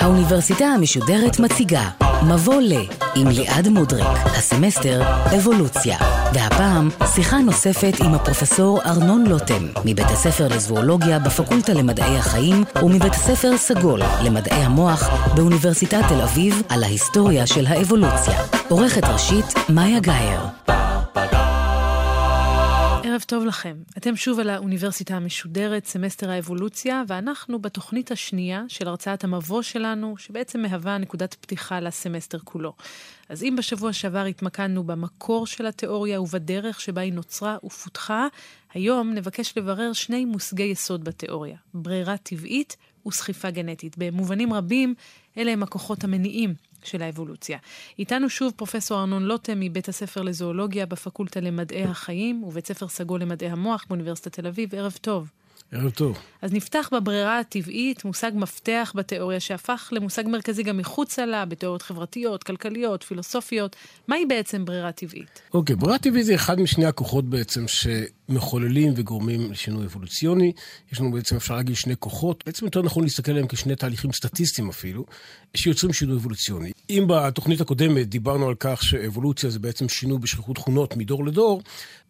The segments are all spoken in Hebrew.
האוניברסיטה המשודרת מציגה מבוא ל עם ליעד מודריק, הסמסטר אבולוציה. והפעם שיחה נוספת עם הפרופסור ארנון לוטם, מבית הספר לזואולוגיה בפקולטה למדעי החיים ומבית הספר סגול למדעי המוח באוניברסיטת תל אביב על ההיסטוריה של האבולוציה. עורכת ראשית מאיה גאייר. טוב לכם. אתם שוב על האוניברסיטה המשודרת, סמסטר האבולוציה, ואנחנו בתוכנית השנייה של הרצאת המבוא שלנו, שבעצם מהווה נקודת פתיחה לסמסטר כולו. אז אם בשבוע שעבר התמקדנו במקור של התיאוריה ובדרך שבה היא נוצרה ופותחה, היום נבקש לברר שני מושגי יסוד בתיאוריה, ברירה טבעית וסחיפה גנטית. במובנים רבים, אלה הם הכוחות המניעים של האבולוציה. איתנו שוב פרופסור ארנון לוטם מבית הספר לזואולוגיה בפקולטה למדעי החיים ובית ספר סגול למדעי המוח באוניברסיטת תל אביב. ערב טוב. ערב טוב. אז נפתח בברירה הטבעית, מושג מפתח בתיאוריה שהפך למושג מרכזי גם מחוצה לה, בתיאוריות חברתיות, כלכליות, פילוסופיות. מהי בעצם ברירה טבעית? אוקיי, ברירה טבעית זה אחד משני הכוחות בעצם שמחוללים וגורמים לשינוי אבולוציוני. יש לנו בעצם, אפשר להגיד, שני כוחות. בעצם יותר נכון להסתכל עליהם כשני תהליכים סטטיסטיים אפילו, שיוצרים שינוי אבולוציוני. אם בתוכנית הקודמת דיברנו על כך שאבולוציה זה בעצם שינוי בשכיחות תכונות מדור לדור,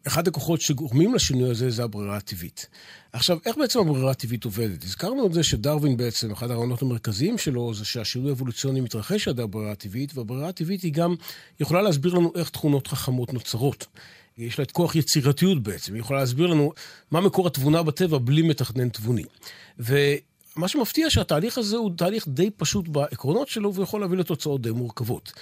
אחד הכוחות שגורמים לשינוי הזה זה הברירה הטבעית. עכשיו, איך בעצם הברירה הטבעית עובדת? הזכרנו את זה שדרווין בעצם, אחד הרעיונות המרכזיים שלו זה שהשינוי האבולוציוני מתרחש עד הברירה הטבעית, והברירה הטבעית היא גם יכולה להסביר לנו איך תכונות חכמות נוצרות. יש לה את כוח יצירתיות בעצם, היא יכולה להסביר לנו מה מקור התבונה בטבע בלי מתכנן תבוני. ומה שמפתיע שהתהליך הזה הוא תהליך די פשוט בעקרונות שלו ויכול להביא לתוצאות די מורכבות.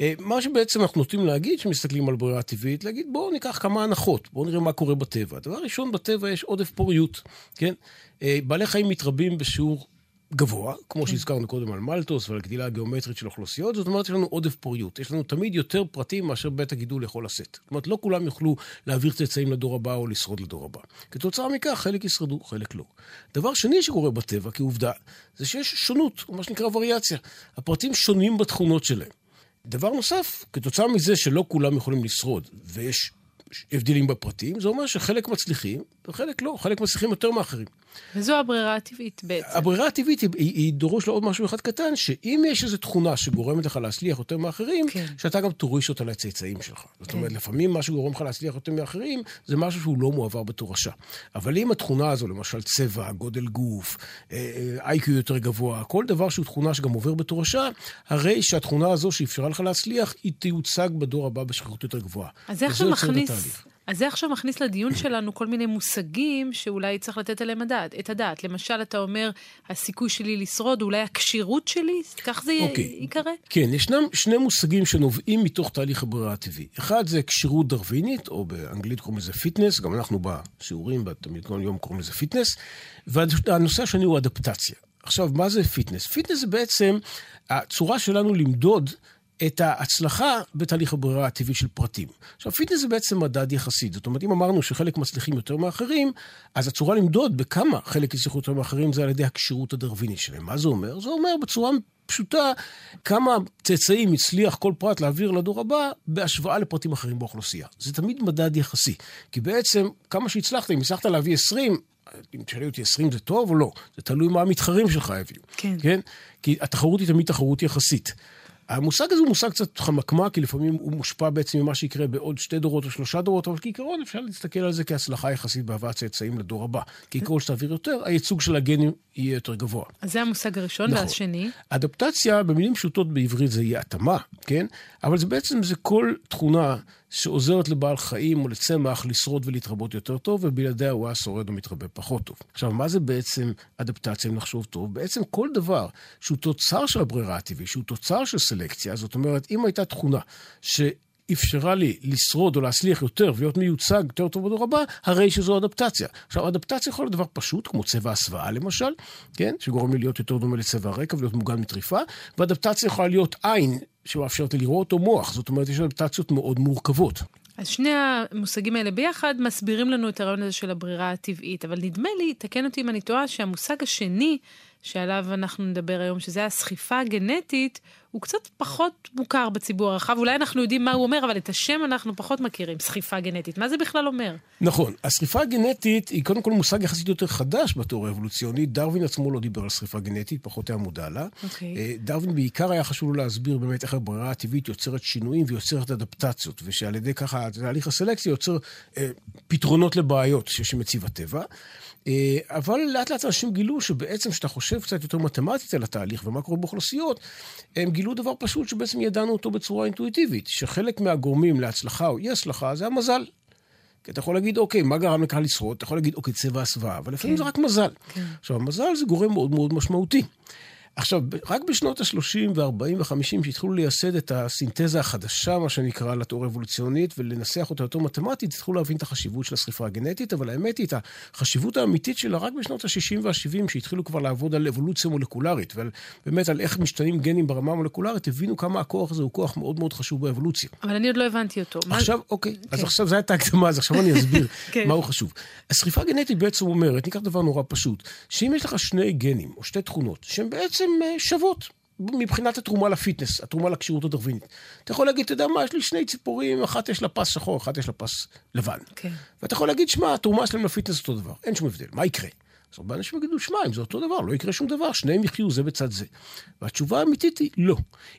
אה, מה שבעצם אנחנו נוטים להגיד, כשמסתכלים על ברירה טבעית, להגיד בואו ניקח כמה הנחות, בואו נראה מה קורה בטבע. הדבר הראשון, בטבע יש עודף פוריות, כן? אה, בעלי חיים מתרבים בשיעור גבוה, כמו כן. שהזכרנו קודם על מלטוס ועל גדילה הגיאומטרית של אוכלוסיות, זאת אומרת, יש לנו עודף פוריות. יש לנו תמיד יותר פרטים מאשר בית הגידול יכול לשאת. זאת אומרת, לא כולם יוכלו להעביר צאצאים לדור הבא או לשרוד לדור הבא. כתוצאה מכך, חלק ישרדו, חלק לא. דבר שני שקורה בטבע, כעובדה, זה שיש שונות, או מה שנקרא וריאציה. הפרטים שונים בתכונות שלהם. דבר נוסף, כתוצאה מזה שלא כולם יכולים לשרוד, ויש הבדלים בפרטים, זה אומר שחלק מצליחים וחלק לא, חלק מצליחים יותר מאחרים. וזו הברירה הטבעית בעצם. הברירה הטבעית היא, היא, היא דורש לעוד משהו אחד קטן, שאם יש איזו תכונה שגורמת לך להצליח יותר מאחרים, כן. שאתה גם תוריש אותה לצאצאים שלך. כן. זאת אומרת, לפעמים מה שגורם לך להצליח יותר מאחרים, זה משהו שהוא לא מועבר בתורשה. אבל אם התכונה הזו, למשל צבע, גודל גוף, IQ אה, יותר גבוה, כל דבר שהוא תכונה שגם עובר בתורשה, הרי שהתכונה הזו שאפשרה לך להצליח, היא תיוצג בדור הבא בשכיחות יותר גבוהה. אז איך זה מכניס... אז זה עכשיו מכניס לדיון שלנו כל מיני מושגים שאולי צריך לתת עליהם הדעת, את הדעת. למשל, אתה אומר, הסיכוי שלי לשרוד, אולי הכשירות שלי, כך זה אוקיי. אוקיי. ייקרא? כן, ישנם שני מושגים שנובעים מתוך תהליך הברירה הטבעי. אחד זה כשירות דרווינית, או באנגלית קוראים לזה fitness, גם אנחנו בשיעורים, בתלמיד כל יום קוראים לזה fitness, והנושא השני הוא אדפטציה. עכשיו, מה זה fitness? fitness זה בעצם הצורה שלנו למדוד את ההצלחה בתהליך הברירה הטבעי של פרטים. עכשיו, fitness זה בעצם מדד יחסית. זאת אומרת, אם אמרנו שחלק מצליחים יותר מאחרים, אז הצורה למדוד בכמה חלק יצליחו יותר מאחרים זה על ידי הכשירות הדרווינית שלהם. מה זה אומר? זה אומר בצורה פשוטה כמה צאצאים הצליח כל פרט להעביר לדור הבא בהשוואה לפרטים אחרים באוכלוסייה. זה תמיד מדד יחסי. כי בעצם, כמה שהצלחת, אם הצלחת להביא 20, אם תשאלי אותי 20 זה טוב או לא, זה תלוי מה המתחרים שלך הביאו. כן. כן? כי התחרות היא תמיד תחרות יחסית. המושג הזה הוא מושג קצת חמקמק, כי לפעמים הוא מושפע בעצם ממה שיקרה בעוד שתי דורות או שלושה דורות, אבל כעיקרון אפשר להסתכל על זה כהצלחה יחסית בהבאת צאצאים לדור הבא. כי ככל שתעביר יותר, הייצוג של הגנים יהיה יותר גבוה. אז זה המושג הראשון, נכון. והשני? אדפטציה, במילים פשוטות בעברית זה יהיה התאמה, כן? אבל זה בעצם, זה כל תכונה שעוזרת לבעל חיים או לצמח לשרוד ולהתרבות יותר טוב, ובלעדיה הוא היה שורד ומתרבה פחות טוב. עכשיו, מה זה בעצם אדפטציה, אם נחשוב טוב? בעצם כל דבר שהוא תוצר של הברירה הטבעית, שהוא תוצר של סלקציה, זאת אומרת, אם הייתה תכונה ש... אפשרה לי לשרוד או להצליח יותר ולהיות מיוצג יותר טוב בדור הבא, הרי שזו אדפטציה. עכשיו, אדפטציה יכולה להיות דבר פשוט, כמו צבע הסוואה למשל, כן? שגורם לי להיות יותר דומה לצבע הרקע ולהיות מוגן מטריפה, ואדפטציה יכולה להיות עין שמאפשרת לי לראות או מוח, זאת אומרת, יש אדפטציות מאוד מורכבות. אז שני המושגים האלה ביחד מסבירים לנו את הרעיון הזה של הברירה הטבעית, אבל נדמה לי, תקן אותי אם אני טועה, שהמושג השני שעליו אנחנו נדבר היום, שזה הסחיפה הגנטית, הוא קצת פחות מוכר בציבור הרחב. אולי אנחנו יודעים מה הוא אומר, אבל את השם אנחנו פחות מכירים, סחיפה גנטית. מה זה בכלל אומר? נכון. הסחיפה הגנטית היא קודם כל מושג יחסית יותר חדש בתיאוריה האבולוציונית. דרווין עצמו לא דיבר על סחיפה גנטית, פחות היה מודע לה. Okay. אוקיי. אה, דרווין בעיקר היה חשוב לו להסביר באמת איך הברירה הטבעית יוצרת שינויים ויוצרת אדפטציות, ושעל ידי ככה תהליך הסלקציה יוצר אה, פתרונות לבעיות שמציב הטבע. אה, אבל לאט לאט אנשים גילו שבעצם כשאתה חושב קצת יותר מתמטית על התהליך ומה קורה באוכלוסיות, הם גילו דבר פשוט שבעצם ידענו אותו בצורה אינטואיטיבית, שחלק מהגורמים להצלחה או אי הצלחה זה המזל. כי אתה יכול להגיד, אוקיי, מה גרם לקהל לשרוד? אתה יכול להגיד, אוקיי, צבע הסוואה, אבל לפעמים כן. זה רק מזל. כן. עכשיו, המזל זה גורם מאוד מאוד משמעותי. עכשיו, רק בשנות ה-30 וה-40 וה-50 שהתחילו לייסד את הסינתזה החדשה, מה שנקרא, לתיאוריה אבולוציונית, ולנסח אותה יותר מתמטית, התחילו להבין את החשיבות של השריפה הגנטית, אבל האמת היא, את החשיבות האמיתית שלה רק בשנות ה-60 וה-70, שהתחילו כבר לעבוד על אבולוציה מולקולרית, ובאמת על איך משתנים גנים ברמה המולקולרית, הבינו כמה הכוח הזה הוא כוח מאוד מאוד חשוב באבולוציה. אבל אני עוד לא הבנתי אותו. עכשיו, מה... אוקיי, כן. אז עכשיו זו הייתה הקדמה, אז עכשיו אני אסביר כן. מה הוא חשוב. השריפה הגנטית בעצם אומרת, ניקח דבר נורא פשוט, שאם יש לך שני גנים, או שתי תכונות, שהם בעצם בעצם שוות. מבחינת התרומה לפיטנס, התרומה לכשירות הדרווינית. אתה יכול להגיד, אתה יודע מה, יש לי שני ציפורים, אחת יש לה פס שחור, אחת יש לה פס לבן. כן. ואתה יכול להגיד, שמע, התרומה שלהם לפיטנס אותו דבר, אין שום הבדל, מה יקרה? אז הרבה אנשים יגידו, שמע, אם זה אותו דבר, לא יקרה שום דבר, שניהם יחיו זה בצד זה. והתשובה האמיתית היא, לא.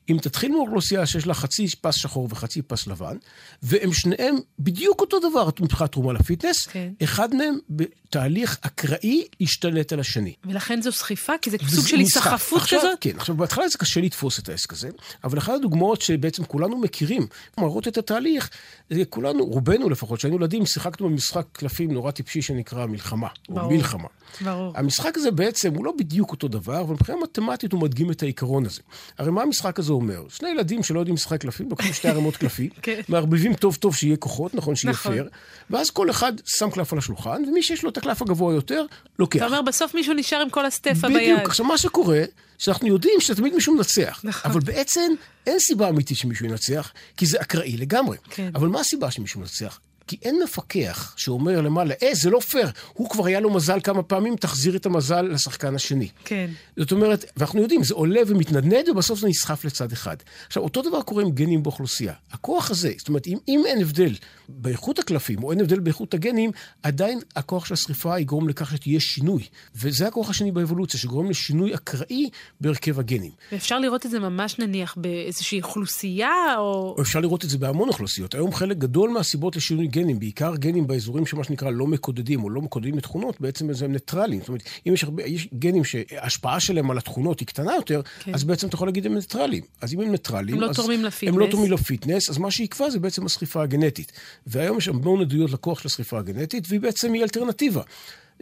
אם תתחיל מאוכלוסייה שיש לה חצי פס שחור וחצי פס לבן, והם שניהם בדיוק אותו דבר מבחינת תרומה לפיטנס, כן. אחד מהם בתהליך אקראי ישתלט על השני. ולכן זו סחיפה? כי זה סוג של היסחפות כזאת? כן, עכשיו בהתחלה זה קשה לתפוס את העסק הזה, אבל אחת הדוגמאות שבעצם כולנו מכירים, מראות את התהליך, זה כולנו, רובנו לפחות, כשהיינו ילדים, שיחקנו במשחק קלפים נורא טיפשי שנקרא מלחמה, ברור. או מלחמה. ברור. המשחק הזה בעצם הוא לא בדיוק אותו דבר, אבל מבחינה מתמטית הוא מדגים את העיקרון הזה. הרי מה המשחק הזה אומר? שני ילדים שלא יודעים לשחק קלפים, לוקחים שתי ערימות קלפים, כן. מערבבים טוב טוב שיהיה כוחות, נכון, שיהיה נכון. פייר, ואז כל אחד שם קלף על השולחן, ומי שיש לו את הקלף הגבוה יותר, לוקח. אתה אומר, בסוף מישהו נשאר עם כל הסטפה ביד. בדיוק. עכשיו, מה שקורה, שאנחנו יודעים שתמיד מישהו מנצח. נכון. אבל בעצם אין סיבה אמיתית שמישהו ינצח, כי זה אקראי לגמרי. כן. אבל מה הסיבה שמישהו מנצח? כי אין מפקח שאומר למעלה, אה, זה לא פייר, הוא כבר היה לו מזל כמה פעמים, תחזיר את המזל לשחקן השני. כן. זאת אומרת, ואנחנו יודעים, זה עולה ומתנדנד, ובסוף זה נסחף לצד אחד. עכשיו, אותו דבר קורה עם גנים באוכלוסייה. הכוח הזה, זאת אומרת, אם, אם אין הבדל באיכות הקלפים, או אין הבדל באיכות הגנים, עדיין הכוח של השריפה יגרום לכך שתהיה שינוי. וזה הכוח השני באבולוציה, שגורם לשינוי אקראי בהרכב הגנים. ואפשר לראות את זה ממש נניח באיזושהי אוכלוסייה, או... אפשר לראות את זה בהמון אוכלוסיות. היום חלק גדול מהסיבות לשינוי גנים, בעיקר גנים באזורים שמה שנקרא לא מקודדים או לא מקודדים לתכונות, בעצם הם ניטרליים. זאת אומרת, אם יש, הרבה, יש גנים שההשפעה שלהם על התכונות היא קטנה יותר, כן. אז בעצם אתה יכול להגיד הם ניטרליים. אז אם הם ניטרליים, הם לא תורמים ל fitness. הם לא תורמים ל fitness, אז מה שיקבע זה בעצם הסחיפה הגנטית. והיום יש המון עדויות לכוח של הסחיפה הגנטית, והיא בעצם היא אלטרנטיבה.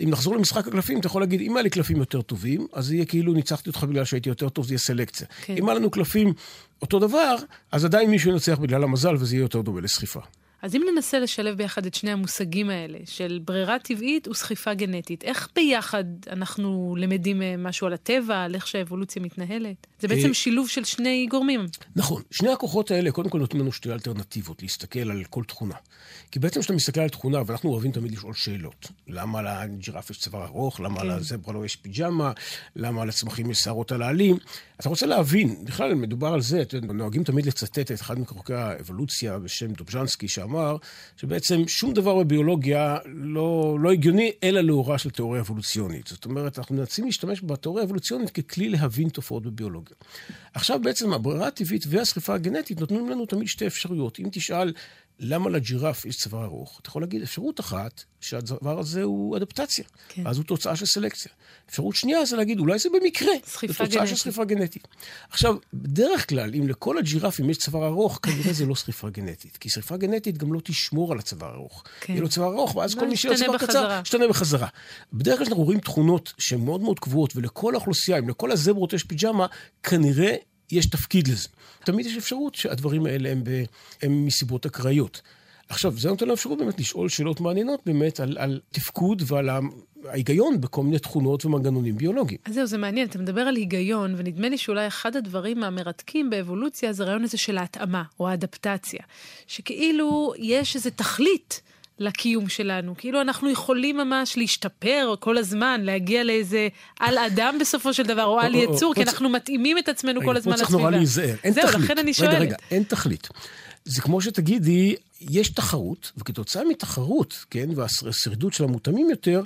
אם נחזור למשחק הקלפים, אתה יכול להגיד, אם היה לי קלפים יותר טובים, אז יהיה כאילו ניצחתי אותך בגלל שהייתי יותר טוב, זה יהיה סלקציה. כן. אם היה לנו קלפים אותו דבר, אז עדיין מישהו ינצח בגלל המזל, וזה יהיה יותר דומה לסחיפה. אז אם ננסה לשלב ביחד את שני המושגים האלה, של ברירה טבעית וסחיפה גנטית, איך ביחד אנחנו למדים אה, משהו על הטבע, על איך שהאבולוציה מתנהלת? זה בעצם אה, שילוב של שני גורמים. נכון. שני הכוחות האלה, קודם כל נותנים לנו שתי אלטרנטיבות, להסתכל על כל תכונה. כי בעצם כשאתה מסתכל על תכונה, ואנחנו אוהבים תמיד לשאול שאלות. למה לג'ירף יש צוואר ארוך? למה כן. לזברה לא יש פיג'מה? למה לצמחים יש שערות על העלים? אתה רוצה להבין, בכלל מדובר על זה, נוהגים תמיד לצטט את אחד מכרוכי האבולוציה בשם דובז'נסקי, שאמר שבעצם שום דבר בביולוגיה לא, לא הגיוני, אלא לאורה של תיאוריה אבולוציונית. זאת אומרת, אנחנו מנסים להשתמש בתיאוריה האבולוציונית ככלי להבין תופעות בביולוגיה. עכשיו בעצם הברירה הטבעית והשריפה הגנטית נותנים לנו תמיד שתי אפשרויות. אם תשאל למה לג'ירף יש צוואר ארוך? אתה יכול להגיד אפשרות אחת, שהדבר הזה הוא אדפטציה. כן. אז הוא תוצאה של סלקציה. אפשרות שנייה זה להגיד, אולי זה במקרה. סחיפה גנטית. זה תוצאה של סחיפה גנטית. עכשיו, בדרך כלל, אם לכל הג'ירפים יש צוואר ארוך, כנראה זה לא סחיפה גנטית. כי סחיפה גנטית גם לא תשמור על הצוואר הארוך. כן. יהיה לו צוואר ארוך, ואז כל מי שיהיה צוואר קצר, ישתנה בחזרה. בדרך כלל אנחנו רואים תכונות שהן מאוד מאוד קבועות, ולכל האוכלוסייה, אם לכל הזברות יש פיג'מה, כנראה יש תפקיד לזה. תמיד יש אפשרות שהדברים האלה הם, ב, הם מסיבות אקראיות. עכשיו, זה נותן לנו אפשרות באמת לשאול שאלות מעניינות באמת על, על תפקוד ועל ההיגיון בכל מיני תכונות ומנגנונים ביולוגיים. אז זהו, זה מעניין. אתה מדבר על היגיון, ונדמה לי שאולי אחד הדברים המרתקים באבולוציה זה הרעיון הזה של ההתאמה, או האדפטציה. שכאילו יש איזו תכלית לקיום שלנו. כאילו אנחנו יכולים ממש להשתפר כל הזמן, להגיע לאיזה על אדם בסופו של דבר, או על יצור, כי אנחנו מתאימים את עצמנו כל הזמן לסביבה. פה צריך נורא להיזהר, אין תכלית. זהו, לכן אני שואלת. רגע, רגע, אין תכלית. זה כמו שתגידי, יש תחרות, וכתוצאה מתחרות, כן, והשרידות של המותאמים יותר,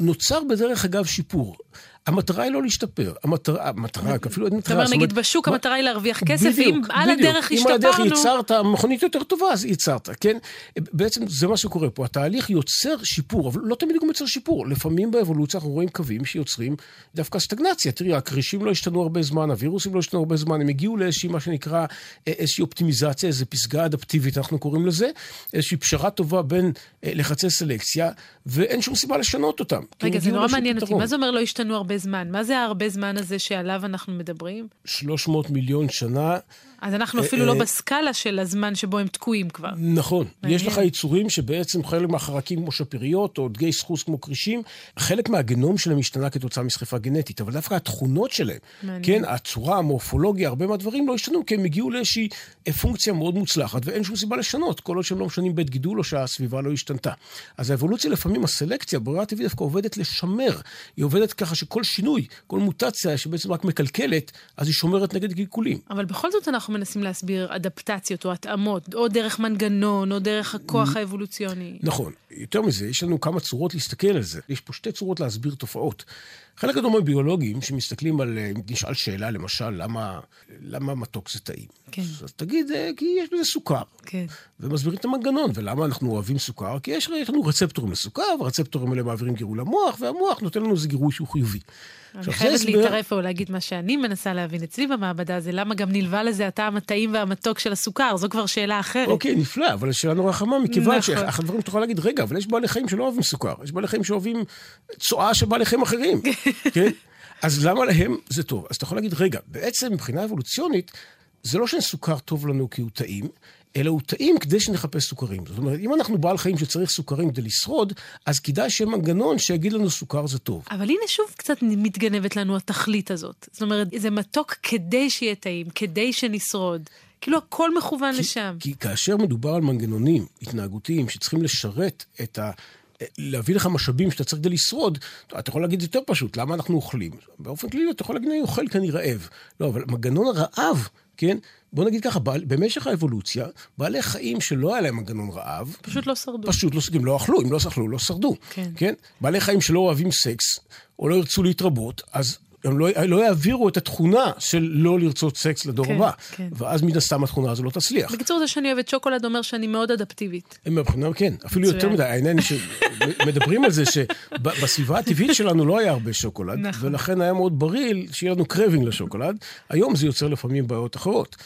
נוצר בדרך אגב שיפור. המטרה היא לא להשתפר, המטרה, המטרה, אפילו אין מטרה. זאת אומרת, נגיד בשוק המטרה היא להרוויח כסף, ואם על הדרך השתפרנו... אם על הדרך ייצרת מכונית יותר טובה, אז ייצרת, כן? בעצם זה מה שקורה פה, התהליך יוצר שיפור, אבל לא תמיד הוא יוצר שיפור. לפעמים באבולוציה אנחנו רואים קווים שיוצרים דווקא סטגנציה. תראי, הכרישים לא השתנו הרבה זמן, הווירוסים לא השתנו הרבה זמן, הם הגיעו לאיזושהי, מה שנקרא, איזושהי אופטימיזציה, איזו פסגה אדפטיבית, אנחנו קוראים לזה, איזושהי פשרה טובה בין לחצי סלקציה, ואין שום סיבה לשנות אותם. רגע, זה נורא מעניין אותי, מה זה אומר לא השתנו הרבה זמן? מה זה הרבה זמן הזה שעליו אנחנו מדברים? 300 מיליון שנה. אז אנחנו אפילו לא בסקאלה של הזמן שבו הם תקועים כבר. נכון. יש לך יצורים שבעצם חלק מהחרקים כמו שפיריות, או דגי סחוס כמו כרישים, חלק מהגנום שלהם השתנה כתוצאה מסחיפה גנטית, אבל דווקא התכונות שלהם, כן, הצורה, המורפולוגיה, הרבה מהדברים לא השתנו, כי הם הגיעו לאיזושהי פונקציה מאוד מוצלחת, ואין שום סיבה לשנות, כל עוד שהם לא משנים בית גידול או שהסביבה לא השתנתה. אז האבולוציה לפעמים, הסלקציה, הברירה הטבעית דווקא עובדת לשמר. היא עובדת ככה שכל שינוי, כל מוטציה שבעצם רק מקלקלת, אז היא שומרת נגד קלקולים. אבל בכל זאת אנחנו מנסים להסביר אדפטציות או התאמות, או דרך מנגנון, או דרך הכוח האבולוציוני. נכון. יותר מזה, יש לנו כמה צורות להסתכל על זה. יש פה שתי צורות להסביר תופעות. חלק גדול מהביולוגים שמסתכלים על, אם נשאל שאלה, למשל, למה, למה מתוק זה טעים? כן. אז תגיד, כי יש בזה סוכר. כן. ומסבירים את המנגנון, ולמה אנחנו אוהבים סוכר? כי יש, יש לנו רצפטורים לסוכר, והרצפטורים האלה מעבירים גירוי למוח, והמוח נותן לנו איזה גירוי שהוא חיובי. אני חייבת להתערף או להגיד מה שאני מנסה להבין אצלי במעבדה, זה למה גם נלווה לזה הטעם הטעים והמתוק של הסוכר, זו כבר שאלה אחרת. אוקיי, נפלא, אבל השאלה נורא חמה, מכיוון שאחד הדברים שתוכל להגיד, רגע, אבל יש בעלי חיים שלא אוהבים סוכר, יש בעלי חיים שאוהבים צואה של בעלי חיים אחרים, כן? אז למה להם זה טוב? אז אתה יכול להגיד, רגע, בעצם מבחינה אבולוציונית, זה לא שסוכר טוב לנו כי הוא טעים, אלא הוא טעים כדי שנחפש סוכרים. זאת אומרת, אם אנחנו בעל חיים שצריך סוכרים כדי לשרוד, אז כדאי שיהיה מנגנון שיגיד לנו סוכר זה טוב. אבל הנה שוב קצת מתגנבת לנו התכלית הזאת. זאת אומרת, זה מתוק כדי שיהיה טעים, כדי שנשרוד. כאילו הכל מכוון כי, לשם. כי כאשר מדובר על מנגנונים התנהגותיים שצריכים לשרת את ה... להביא לך משאבים שאתה צריך כדי לשרוד, אתה יכול להגיד יותר פשוט, למה אנחנו אוכלים? באופן כללי אתה יכול להגיד, אני אוכל כי אני רעב. לא, אבל מנגנון הרעב, כן? בוא נגיד ככה, במשך האבולוציה, בעלי חיים שלא היה להם מנגנון רעב... פשוט לא שרדו. פשוט לא, שרדו, לא אכלו, אם לא אכלו, לא שרדו. כן. כן? בעלי חיים שלא אוהבים סקס, או לא ירצו להתרבות, אז הם לא, לא יעבירו את התכונה של לא לרצות סקס לדור כן, הבא. כן. ואז מן הסתם התכונה הזו לא תצליח. בקיצור, זה שאני אוהבת שוקולד אומר שאני מאוד אדפטיבית. מבחינה, כן, אפילו יותר מדי. העניין שמדברים על זה שבסביבה הטבעית שלנו לא היה הרבה שוקולד, נכון. ולכן היה מאוד בריא שיהיה לנו craving לשוקולד. היום זה יוצר לפעמים בעיות אחרות.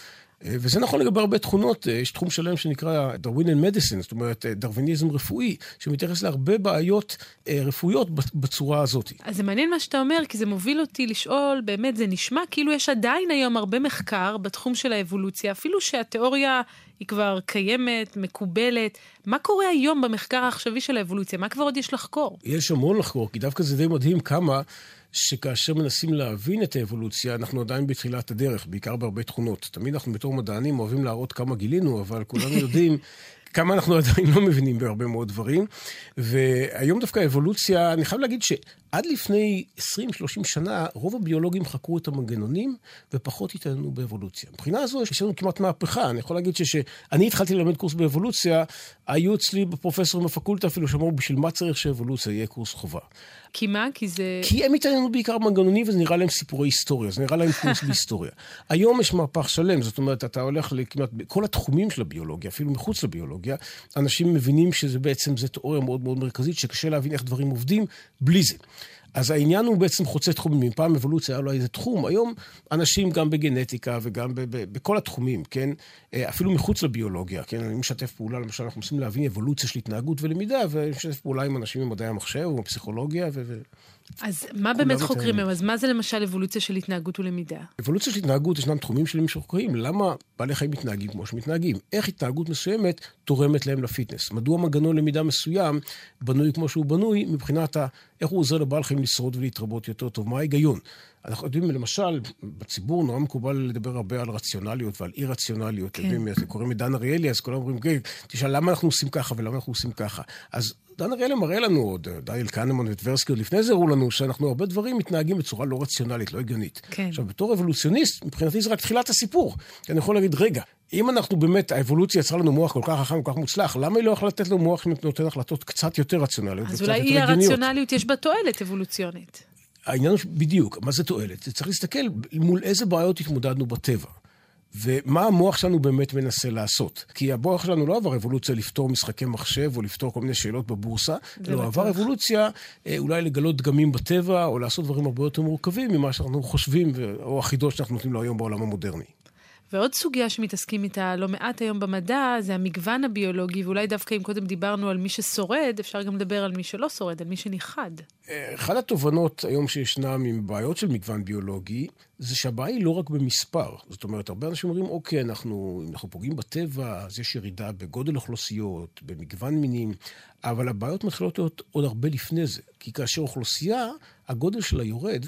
וזה נכון לגבי הרבה תכונות, יש תחום שלם שנקרא Darwinian medicine, זאת אומרת דרוויניזם רפואי, שמתייחס להרבה בעיות רפואיות בצורה הזאת. אז זה מעניין מה שאתה אומר, כי זה מוביל אותי לשאול, באמת זה נשמע כאילו יש עדיין היום הרבה מחקר בתחום של האבולוציה, אפילו שהתיאוריה היא כבר קיימת, מקובלת. מה קורה היום במחקר העכשווי של האבולוציה? מה כבר עוד יש לחקור? יש המון לחקור, כי דווקא זה די מדהים כמה... שכאשר מנסים להבין את האבולוציה, אנחנו עדיין בתחילת הדרך, בעיקר בהרבה תכונות. תמיד אנחנו בתור מדענים אוהבים להראות כמה גילינו, אבל כולנו יודעים כמה אנחנו עדיין לא מבינים בהרבה מאוד דברים. והיום דווקא האבולוציה, אני חייב להגיד שעד לפני 20-30 שנה, רוב הביולוגים חקרו את המנגנונים ופחות התעניינו באבולוציה. מבחינה הזו יש לנו כמעט מהפכה. אני יכול להגיד שכשאני התחלתי ללמד קורס באבולוציה, היו אצלי פרופסורים בפקולטה אפילו שאמרו, בשביל מה צריך שאבולוציה יהיה קורס חובה. כי מה? כי זה... כי הם התעניינו בעיקר במנגנונים, וזה נראה להם סיפורי היסטוריה, זה נראה להם קורס בהיסטוריה. היום יש מהפך שלם, זאת אומרת, אתה הולך לכמעט בכל התחומים של הביולוגיה, אפילו מחוץ לביולוגיה, אנשים מבינים שזה בעצם, זה תיאוריה מאוד מאוד מרכזית, שקשה להבין איך דברים עובדים בלי זה. אז העניין הוא בעצם חוצה תחומים. פעם אבולוציה היה לו איזה תחום, היום אנשים גם בגנטיקה וגם ב- ב- בכל התחומים, כן? אפילו מחוץ לביולוגיה, כן? אני משתף פעולה, למשל, אנחנו מנסים להבין אבולוציה של התנהגות ולמידה, ואני משתף פעולה עם אנשים ממדעי המחשב או בפסיכולוגיה, ו... אז מה באמת חוקרים היום? אז מה זה למשל אבולוציה של התנהגות ולמידה? אבולוציה של התנהגות, ישנם תחומים שלמים שחוקרים. למה בעלי חיים מתנהגים כמו שמתנהגים? איך התנהגות מסוימת תורמת להם לפיטנס? מדוע מנגנון למידה מסוים בנוי כמו שהוא בנוי, מבחינת ה... איך הוא עוזר לבעל חיים לשרוד ולהתרבות יותר טוב? מה ההיגיון? אנחנו יודעים, למשל, בציבור נורא מקובל לדבר הרבה על רציונליות ועל אי-רציונליות. כן. יודעים, קוראים לדן אריאלי, אז כולם אומרים, כן, תשאל למה אנחנו עושים ככה ולמה אנחנו עושים ככה. אז דן אריאלי מראה לנו עוד, דניאל קנמן וטברסקי עוד לפני זה הראו לנו, שאנחנו הרבה דברים מתנהגים בצורה לא רציונלית, לא הגיונית. כן. עכשיו, בתור אבולוציוניסט, מבחינתי זה רק תחילת הסיפור. כי אני יכול להגיד, רגע, אם אנחנו באמת, האבולוציה יצרה לנו מוח כל כך חכם, כל כך מוצלח, למה היא לא יכולה לתת לנו מוח שנותן החלטות קצת יותר רציונליות אז אולי אי הרציונליות יש בה תועלת אבולוציונית. העניין הוא בדיוק, מה זה תועלת? צריך להסתכל מול איזה בעיות התמודדנו בטבע. ומה המוח שלנו באמת מנסה לעשות. כי המוח שלנו לא עבר אבולוציה לפתור משחקי מחשב או לפתור כל מיני שאלות בבורסה, לא עבר אבולוציה אה, אולי לגלות דגמים בטבע או לעשות דברים הרבה יותר מורכבים ממה שאנחנו חושבים או החידות שאנחנו נותנים לו היום בעולם המודרני. ועוד סוגיה שמתעסקים איתה לא מעט היום במדע, זה המגוון הביולוגי, ואולי דווקא אם קודם דיברנו על מי ששורד, אפשר גם לדבר על מי שלא שורד, על מי שנכחד. אחת התובנות היום שישנם עם בעיות של מגוון ביולוגי, זה שהבעיה היא לא רק במספר. זאת אומרת, הרבה אנשים אומרים, אוקיי, אנחנו, אנחנו פוגעים בטבע, אז יש ירידה בגודל אוכלוסיות, במגוון מינים, אבל הבעיות מתחילות להיות עוד הרבה לפני זה. כי כאשר אוכלוסייה, הגודל שלה יורד,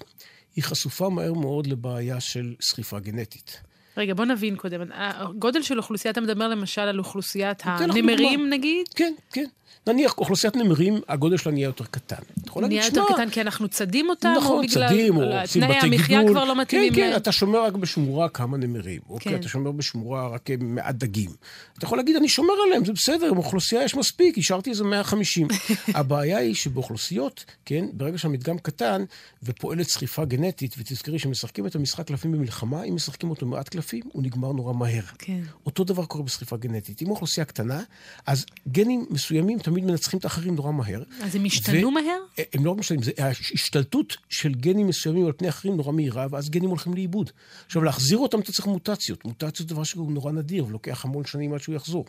היא חשופה מהר מאוד לבעיה של סחיפה גנטית. רגע, בוא נבין קודם. הגודל של אוכלוסייה, אתה מדבר למשל על אוכלוסיית הנמרים, נגיד? כן, כן. נניח אוכלוסיית נמרים, הגודל שלה נהיה יותר קטן. נהיה יותר קטן כי אנחנו צדים אותם? נכון, צדים, או עושים בתי גידול. תנאי המחיה כבר לא מתאימים. כן, כן, אתה שומר רק בשמורה כמה נמרים. אוקיי, כן. אתה שומר בשמורה רק מעט דגים. אתה יכול להגיד, אני שומר עליהם, זה בסדר, באוכלוסייה יש מספיק, השארתי איזה 150. הבעיה היא שבאוכלוסיות, כן, ברגע שהמדגם קטן ופועלת סחיפה גנטית, ותזכרי שמשחקים את המשחק קלפים במלחמה, אם משחקים אותו מעט קלפים, הוא נגמר נורא מהר. כן. אותו דבר קורה בסחיפה גנטית. אם האוכלוסייה קטנה, אז גנים מסוימים תמיד מנצחים את האחרים נורא מהר. אז הם השתנו ו- מהר? הם לא משתנים, זה ההשתלטות של גנים מסוימים על פני אחרים נורא מהירה, ואז גנים הולכים לאיבוד. עכשיו, להחזיר אותם אתה צריך מוטציות. מוטציות זה דבר שהוא נורא נדיר, ולוקח המון שנים עד שהוא יחזור.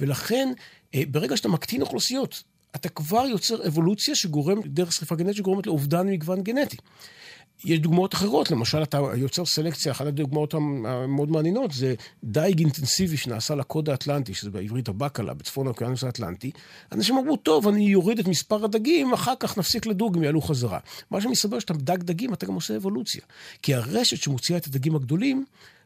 ולכן, אה, ברגע שאתה מקטין אוכלוסיות, אתה כבר יוצר אבולוציה שגורם, דרך שריפה גנטית שגורמת לאובדן מגוון גנטי. יש דוגמאות אחרות, למשל אתה יוצר סלקציה, אחת הדוגמאות המאוד מעניינות זה דייג אינטנסיבי שנעשה לקוד האטלנטי, שזה בעברית הבקלה, בצפון האוקיינוס האטלנטי. אנשים אמרו, טוב, אני יוריד את מספר הדגים, אחר כך נפסיק לדוג, הם יעלו חזרה. מה שמסתבר שאתה דג דגים, אתה גם עושה אבולוציה. כי הרשת שמוציאה את הדגים הגדולים,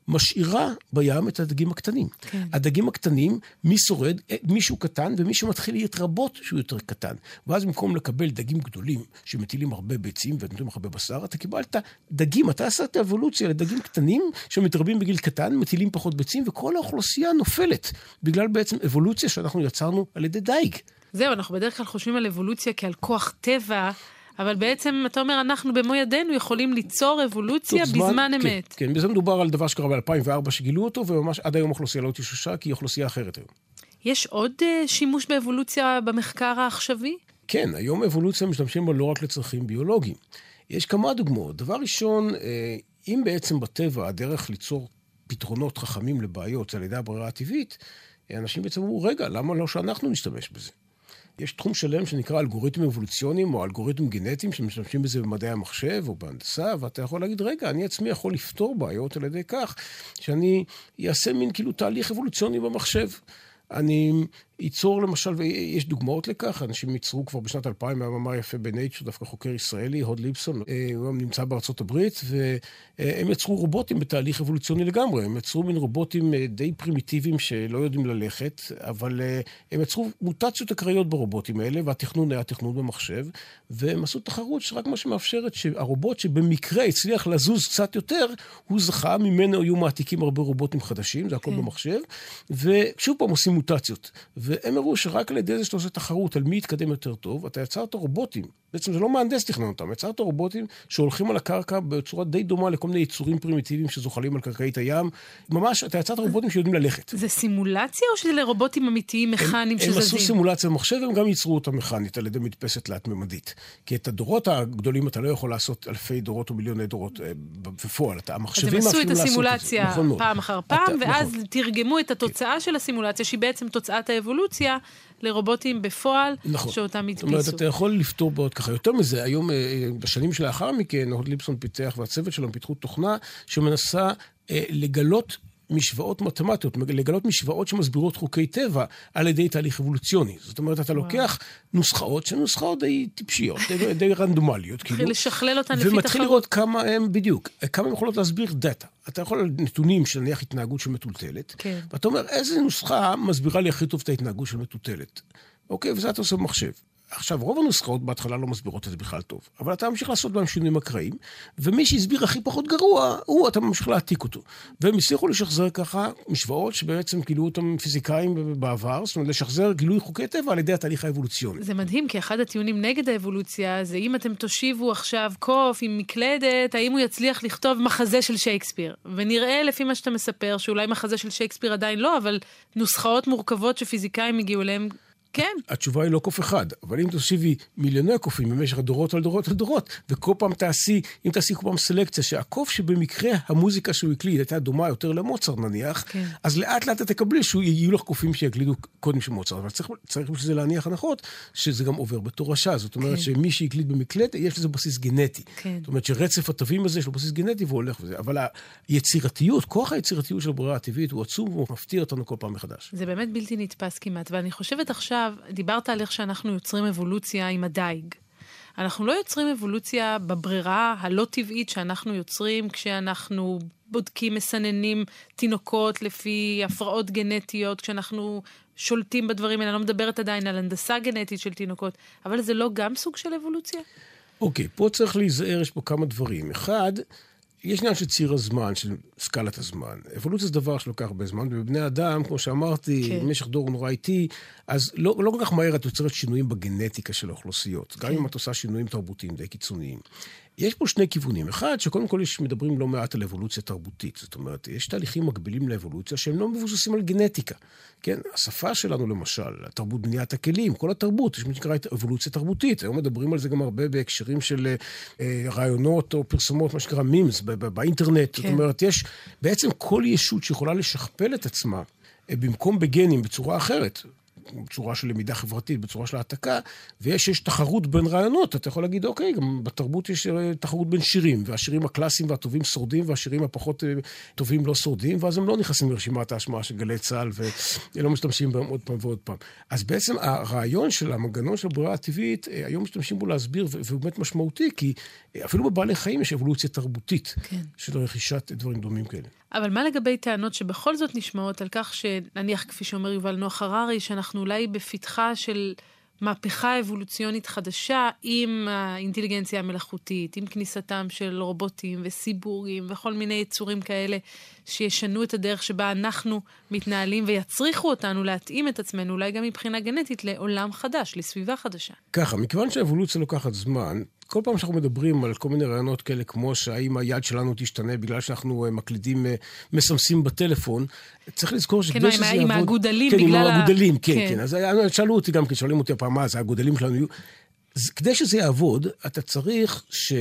משאירה בים את הדגים הקטנים. כן. הדגים הקטנים, מי שורד? אה, מישהו קטן, ומי שמתחיל להתרבות שהוא יותר קטן. ואז במקום לקבל דגים גדולים שמטילים הרבה ביצים ונותנים הרבה בשר, אתה קיבלת דגים, אתה עשית אבולוציה לדגים קטנים שמתרבים בגיל קטן, מטילים פחות ביצים, וכל האוכלוסייה נופלת, בגלל בעצם אבולוציה שאנחנו יצרנו על ידי דייג. זהו, אנחנו בדרך כלל חושבים על אבולוציה כעל כוח טבע. אבל בעצם, אתה אומר, אנחנו במו ידינו יכולים ליצור אבולוציה זמן, בזמן כן, אמת. כן, בזה מדובר על דבר שקרה ב-2004 שגילו אותו, וממש עד היום האוכלוסייה לא תשושה, כי היא אוכלוסייה אחרת היום. יש עוד uh, שימוש באבולוציה במחקר העכשווי? כן, היום אבולוציה משתמשים בה לא רק לצרכים ביולוגיים. יש כמה דוגמאות. דבר ראשון, אה, אם בעצם בטבע הדרך ליצור פתרונות חכמים לבעיות זה על ידי הברירה הטבעית, אנשים בעצם אמרו, רגע, למה לא שאנחנו נשתמש בזה? יש תחום שלם שנקרא אלגוריתמים אבולוציוניים או אלגוריתמים גנטיים שמשתמשים בזה במדעי המחשב או בהנדסה, ואתה יכול להגיד, רגע, אני עצמי יכול לפתור בעיות על ידי כך שאני אעשה מין כאילו תהליך אבולוציוני במחשב. אני ייצור למשל, ויש דוגמאות לכך, אנשים ייצרו כבר בשנת 2000, היה מאמר יפה בנייצ'ר, דווקא חוקר ישראלי, הוד ליבסון, אה, הוא גם נמצא בארצות הברית, והם יצרו רובוטים בתהליך אבולוציוני לגמרי, הם יצרו מין רובוטים אה, די פרימיטיביים שלא יודעים ללכת, אבל אה, הם יצרו מוטציות אקראיות ברובוטים האלה, והתכנון היה תכנון במחשב, והם עשו תחרות שרק מה שמאפשרת שהרובוט שבמקרה הצליח לזוז קצת יותר, הוא זכה, ממנו היו מעתיקים הרבה רובוטים חדשים, זה הכל כן. במחשב, ושוב פעם עושים מוטציות. והם הראו שרק על ידי זה שאתה עושה תחרות על מי יתקדם יותר טוב, אתה יצרת רובוטים. בעצם זה לא מהנדס תכנן אותם, יצרת רובוטים שהולכים על הקרקע בצורה די דומה לכל מיני יצורים פרימיטיביים שזוחלים על קרקעית הים. ממש, אתה יצרת רובוטים שיודעים ללכת. זה סימולציה או שזה לרובוטים אמיתיים מכניים שזזים? הם עשו סימולציה במחשב, הם גם ייצרו אותה מכנית על ידי מדפסת תלת-ממדית. כי את הדורות הגדולים אתה לא יכול לעשות אלפי דורות או מיליוני דורות אה, בפועל. אתה, המחשבים אז הם עשו את הסימולציה נכון פעם אחר פעם, אתה, ואז נכון. תרגמו את התוצאה של הסימולציה, שהיא בעצם תוצאת האבולוציה, לרובוטים בפועל, נכון. שאותם הדפיסו. זאת אומרת, אתה יכול לפתור בעוד ככה. יותר מזה, היום, אה, בשנים שלאחר מכן, הוד ליבסון פיתח והצוות שלו פיתחו תוכנה שמנסה אה, לגלות משוואות מתמטיות, לגלות משוואות שמסבירות חוקי טבע על ידי תהליך אבולוציוני. זאת אומרת, אתה וואו. לוקח נוסחאות שהן נוסחאות די טיפשיות, די, די רנדומליות, כאילו. מתחיל לשכלל אותן לפי תחרות. ומתחיל לראות כמה הם, בדיוק, כמה הם יכולות להסביר דאטה. אתה יכול על נתונים של נניח התנהגות של מטולטלת, כן. ואתה אומר, איזה נוסחה מסבירה לי הכי טוב את ההתנהגות של מטולטלת. אוקיי, וזה אתה עושה במחשב. עכשיו, רוב הנוסחאות בהתחלה לא מסבירות את זה בכלל טוב, אבל אתה ממשיך לעשות בהם שינויים אקראיים, ומי שהסביר הכי פחות גרוע, הוא, אתה ממשיך להעתיק אותו. והם הצליחו לשחזר ככה משוואות שבעצם גילו אותם פיזיקאים בעבר, זאת אומרת, לשחזר גילוי חוקי טבע על ידי התהליך האבולוציוני. זה מדהים, כי אחד הטיעונים נגד האבולוציה זה אם אתם תושיבו עכשיו קוף עם מקלדת, האם הוא יצליח לכתוב מחזה של שייקספיר. ונראה לפי מה שאתה מספר, שאולי מחזה של שייקספיר עדיין לא, אבל נוסחאות מורכבות שפיזיקאים הגיעו אליהם כן. התשובה היא לא קוף אחד, אבל אם תוסיפי מיליוני קופים במשך דורות על דורות על דורות, וכל פעם תעשי, אם תעשי כל פעם סלקציה, שהקוף שבמקרה המוזיקה שהוא הקליד הייתה דומה יותר למוצר נניח, כן. אז לאט לאט את תקבלי שיהיו לך קופים שיקלידו קודם של מוצר, אבל צריך, צריך בשביל זה להניח הנחות, שזה גם עובר בתורשה. זאת אומרת כן. שמי שהקליד במקלט, יש לזה בסיס גנטי. כן. זאת אומרת שרצף התווים הזה יש לו בסיס גנטי והוא הולך וזה. אבל היצירתיות, כוח היצירתיות של הברירה הטבעית הוא עצום והוא מפתיע אותנו כל פעם מחדש. זה באמת בלתי נתפס כמעט, ואני חושבת עכשיו, עכשיו, דיברת על איך שאנחנו יוצרים אבולוציה עם הדייג. אנחנו לא יוצרים אבולוציה בברירה הלא טבעית שאנחנו יוצרים כשאנחנו בודקים, מסננים תינוקות לפי הפרעות גנטיות, כשאנחנו שולטים בדברים האלה. אני לא מדברת עדיין על הנדסה גנטית של תינוקות, אבל זה לא גם סוג של אבולוציה? אוקיי, okay, פה צריך להיזהר, יש פה כמה דברים. אחד, יש עניין של ציר הזמן, של סקלת הזמן. אבולוציה זה דבר שלוקח הרבה זמן, ובבני אדם, כמו שאמרתי, כן. במשך דור נורא איטי, אז לא, לא כל כך מהר את יוצרת שינויים בגנטיקה של האוכלוסיות. כן. גם אם את עושה שינויים תרבותיים די קיצוניים. יש פה שני כיוונים. אחד, שקודם כל יש, מדברים לא מעט על אבולוציה תרבותית. זאת אומרת, יש תהליכים מקבילים לאבולוציה שהם לא מבוססים על גנטיקה. כן, השפה שלנו למשל, תרבות בניית הכלים, כל התרבות, יש מה שנקרא אבולוציה תרבותית. היום מדברים על זה גם הרבה בהקשרים של אה, רעיונות או פרסומות, מה שנקרא מימס, באינטרנט. כן. זאת אומרת, יש בעצם כל ישות שיכולה לשכפל את עצמה. אה, במקום בגנים בצורה אחרת. בצורה של למידה חברתית, בצורה של העתקה, ויש יש תחרות בין רעיונות. אתה יכול להגיד, אוקיי, גם בתרבות יש אה, תחרות בין שירים, והשירים הקלאסיים והטובים שורדים, והשירים הפחות אה, טובים לא שורדים, ואז הם לא נכנסים לרשימת ההשמעה של גלי צה"ל, ולא משתמשים בהם עוד פעם ועוד פעם. אז בעצם הרעיון של המנגנון של הברירה הטבעית, אה, היום משתמשים בו להסביר, והוא באמת משמעותי, כי אפילו בבעלי חיים יש אבולוציה תרבותית כן. של רכישת דברים דומים כאלה. אבל מה לגבי טענות שבכל זאת נשמעות על כך שנניח, כפי שאומר יובל נוח הררי, שאנחנו אולי בפתחה של מהפכה אבולוציונית חדשה עם האינטליגנציה המלאכותית, עם כניסתם של רובוטים וסיבורים וכל מיני יצורים כאלה שישנו את הדרך שבה אנחנו מתנהלים ויצריכו אותנו להתאים את עצמנו, אולי גם מבחינה גנטית, לעולם חדש, לסביבה חדשה. ככה, מכיוון שהאבולוציה לוקחת זמן, כל פעם שאנחנו מדברים על כל מיני רעיונות כאלה, כמו שהאם היד שלנו תשתנה בגלל שאנחנו אה, מקלידים, אה, מסמסים בטלפון, צריך לזכור שכדי כן, שזה יעבוד... כן, עם האגודלים, כן, בגלל ה... כן, עם האגודלים, כן, כן. כן. אז שאלו אותי גם כן, שואלים אותי הפעם, מה זה, האגודלים שלנו יהיו... כדי שזה יעבוד, אתה צריך ש...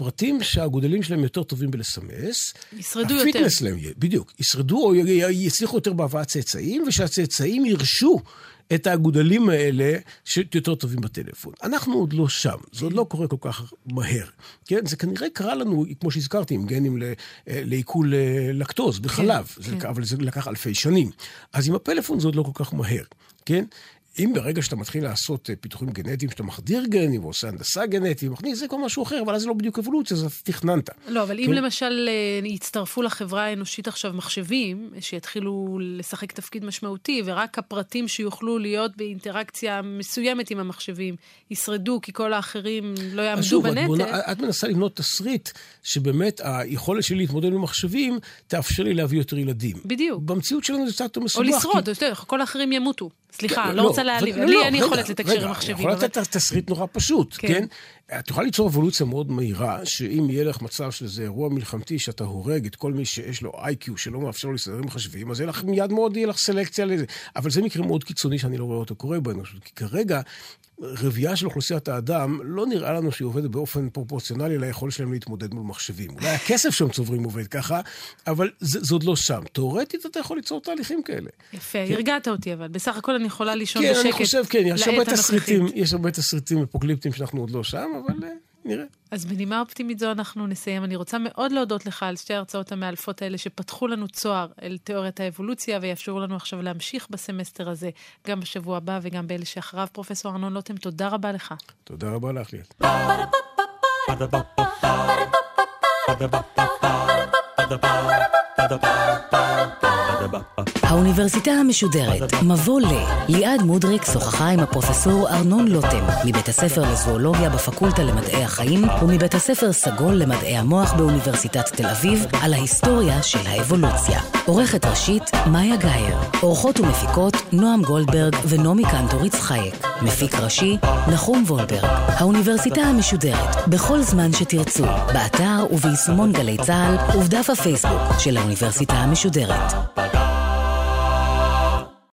פרטים שהאגודלים שלהם יותר טובים בלסמס. ישרדו יותר. הפיטנס שלהם בדיוק. ישרדו או יצליחו יותר בהבאת צאצאים, ושהצאצאים ירשו את האגודלים האלה שיותר טובים בטלפון. אנחנו עוד לא שם, זה עוד לא קורה כל כך מהר. כן, זה כנראה קרה לנו, כמו שהזכרתי, עם גנים לעיכול אה, לקטוז בחלב, כן, זה, כן. אבל זה לקח אלפי שנים. אז עם הפלאפון זה עוד לא כל כך מהר, כן? אם ברגע שאתה מתחיל לעשות אה, פיתוחים גנטיים, שאתה מחדיר גנים ועושה הנדסה גנטית, מכניס, זה כבר משהו אחר, אבל אז זה לא בדיוק אבולוציה, אז תכננת. לא, אבל כן? אם למשל אה, יצטרפו לחברה האנושית עכשיו מחשבים, שיתחילו לשחק תפקיד משמעותי, ורק הפרטים שיוכלו להיות באינטראקציה מסוימת עם המחשבים ישרדו, כי כל האחרים לא יעמדו שוב, בנטל. שוב, את מנסה לבנות תסריט שבאמת היכולת שלי להתמודד עם מחשבים תאפשר לי להביא יותר ילדים. בדיוק. במציאות שלנו זה קצת מסובך. או לשרוד, כי... כל האחרים ימותו. סליחה, לא, לא רוצה להעליב. לי אין יכולת לתקשר עם מחשבים. רגע, יכול לתת תסריט נורא פשוט, כן? כן? את יכולה ליצור אבולוציה מאוד מהירה, שאם יהיה לך מצב של איזה אירוע מלחמתי, שאתה הורג את כל מי שיש לו איי-קיו שלא מאפשר לו להסתדר עם מחשבים, אז יהיה לך מיד מאוד, יהיה לך סלקציה לזה. אבל זה מקרה מאוד קיצוני שאני לא רואה אותו קורה באנושות. כי כרגע, רבייה של אוכלוסיית האדם, לא נראה לנו שהיא עובדת באופן פרופורציונלי ליכולת שלהם להתמודד מול מחשבים. אולי הכסף שהם צוברים עובד ככה, אבל זה, זה עוד לא שם. תאורטית אתה יכול ליצור תהליכים כאלה. יפה, כן? הרגעת אותי אבל. בסך הכל אני יכולה לישון כן, בשקט. כן, אני חושב, כן, יש הרבה תסריטים, יש הרבה תסריטים אפוקליפטיים שאנחנו עוד לא שם, אבל... אה, נראה. אז בנימה אופטימית זו אנחנו נסיים. אני רוצה מאוד להודות לך על שתי ההרצאות המאלפות האלה שפתחו לנו צוהר אל תיאוריית האבולוציה ויאפשרו לנו עכשיו להמשיך בסמסטר הזה, גם בשבוע הבא וגם באלה שאחריו. פרופסור ארנון לוטם, תודה רבה לך. תודה רבה לך, ליאת. האוניברסיטה המשודרת, מבוא ל. ליעד מודריק שוחחה עם הפרופסור ארנון לוטם, מבית הספר לזואולוגיה בפקולטה למדעי החיים, ומבית הספר סגול למדעי המוח באוניברסיטת תל אביב, על ההיסטוריה של האבולוציה. עורכת ראשית, מאיה גאייר. עורכות ומפיקות, נועם גולדברג ונעמי קנטוריץ חייק. מפיק ראשי, נחום וולברג. האוניברסיטה המשודרת, בכל זמן שתרצו, באתר וביישומון גלי צה"ל ובדף הפייסבוק של האוניברסיטה המשודרת.